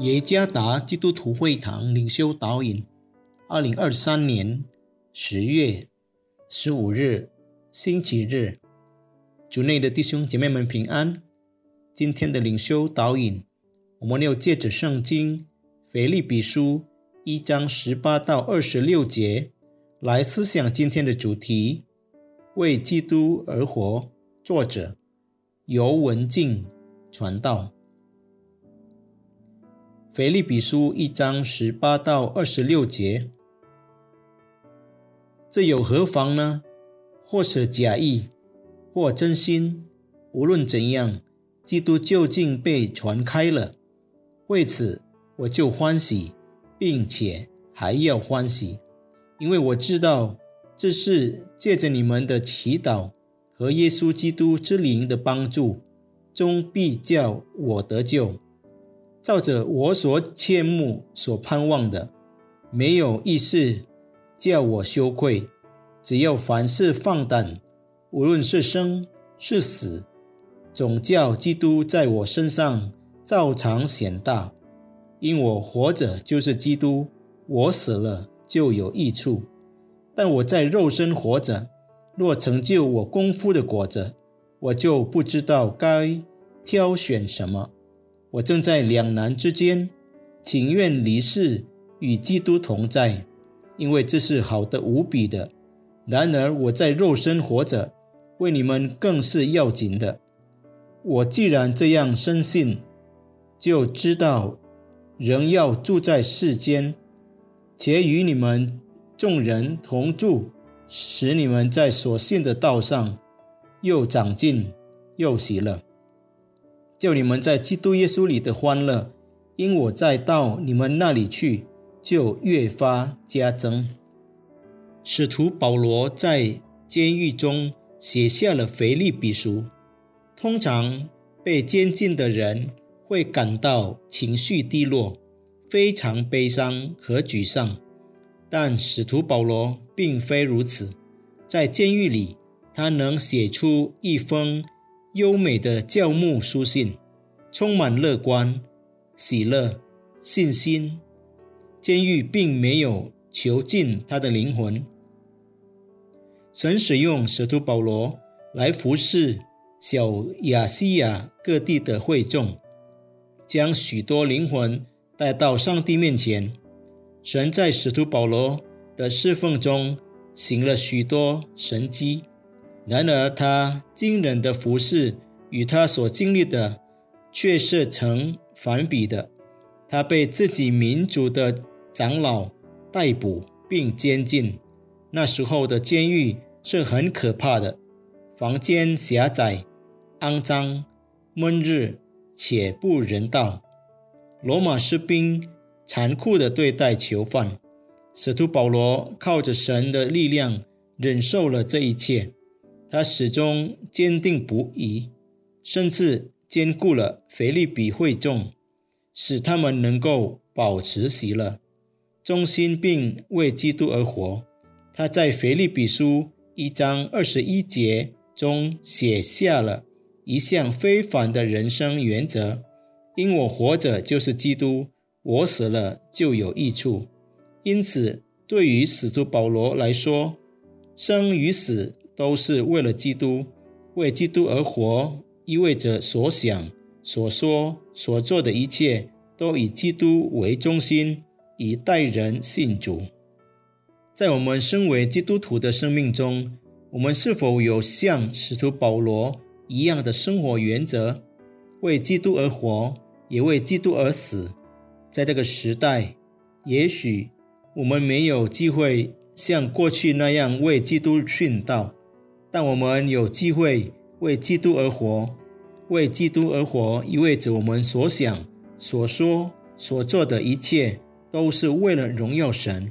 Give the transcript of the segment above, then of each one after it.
耶加达基督徒会堂领袖导引，二零二三年十月十五日，星期日，主内的弟兄姐妹们平安。今天的领袖导引，我们要借着圣经腓立比书一章十八到二十六节来思想今天的主题：为基督而活。作者尤文静传道。腓立比书一章十八到二十六节，这有何妨呢？或是假意，或真心，无论怎样，基督究竟被传开了。为此，我就欢喜，并且还要欢喜，因为我知道这是借着你们的祈祷和耶稣基督之灵的帮助，终必叫我得救。照着我所切慕、所盼望的，没有意思叫我羞愧。只要凡事放胆，无论是生是死，总叫基督在我身上照常显大。因我活着就是基督，我死了就有益处。但我在肉身活着，若成就我功夫的果子，我就不知道该挑选什么。我正在两难之间，情愿离世与基督同在，因为这是好的无比的。然而我在肉身活着，为你们更是要紧的。我既然这样深信，就知道仍要住在世间，且与你们众人同住，使你们在所信的道上又长进又喜乐。叫你们在基督耶稣里的欢乐，因我再到你们那里去，就越发加增。使徒保罗在监狱中写下了腓利比书。通常被监禁的人会感到情绪低落，非常悲伤和沮丧，但使徒保罗并非如此。在监狱里，他能写出一封。优美的教牧书信，充满乐观、喜乐、信心。监狱并没有囚禁他的灵魂。神使用使徒保罗来服侍小亚细亚各地的会众，将许多灵魂带到上帝面前。神在使徒保罗的侍奉中行了许多神迹。然而，他惊人的服饰与他所经历的却是成反比的。他被自己民族的长老逮捕并监禁。那时候的监狱是很可怕的，房间狭窄、肮脏、闷热且不人道。罗马士兵残酷地对待囚犯。使徒保罗靠着神的力量忍受了这一切。他始终坚定不移，甚至兼顾了腓利比会众，使他们能够保持喜乐、忠心，并为基督而活。他在腓利比书一章二十一节中写下了一项非凡的人生原则：因我活着就是基督，我死了就有益处。因此，对于使徒保罗来说，生与死。都是为了基督，为基督而活，意味着所想、所说、所做的一切都以基督为中心，以待人信主。在我们身为基督徒的生命中，我们是否有像使徒保罗一样的生活原则，为基督而活，也为基督而死？在这个时代，也许我们没有机会像过去那样为基督殉道。但我们有机会为基督而活，为基督而活意味着我们所想、所说、所做的一切都是为了荣耀神，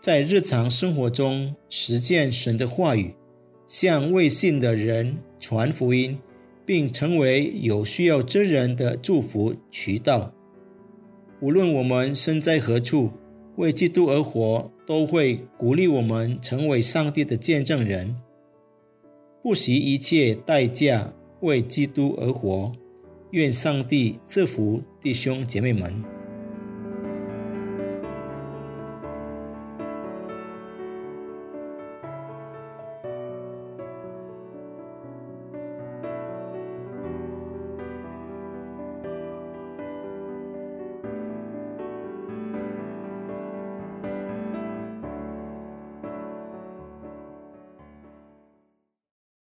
在日常生活中实践神的话语，向未信的人传福音，并成为有需要之人的祝福渠道。无论我们身在何处，为基督而活，都会鼓励我们成为上帝的见证人。不惜一切代价为基督而活，愿上帝赐福弟兄姐妹们。